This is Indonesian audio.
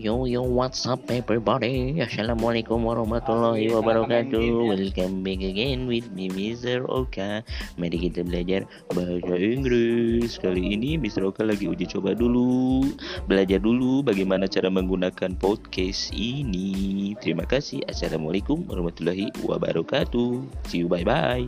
Yo yo what's up everybody? Assalamualaikum warahmatullahi wabarakatuh. Welcome back again with me Mr. Oka. Mari kita belajar bahasa Inggris. Kali ini Mr. Oka lagi uji coba dulu. Belajar dulu bagaimana cara menggunakan podcast ini. Terima kasih. Assalamualaikum warahmatullahi wabarakatuh. See you bye bye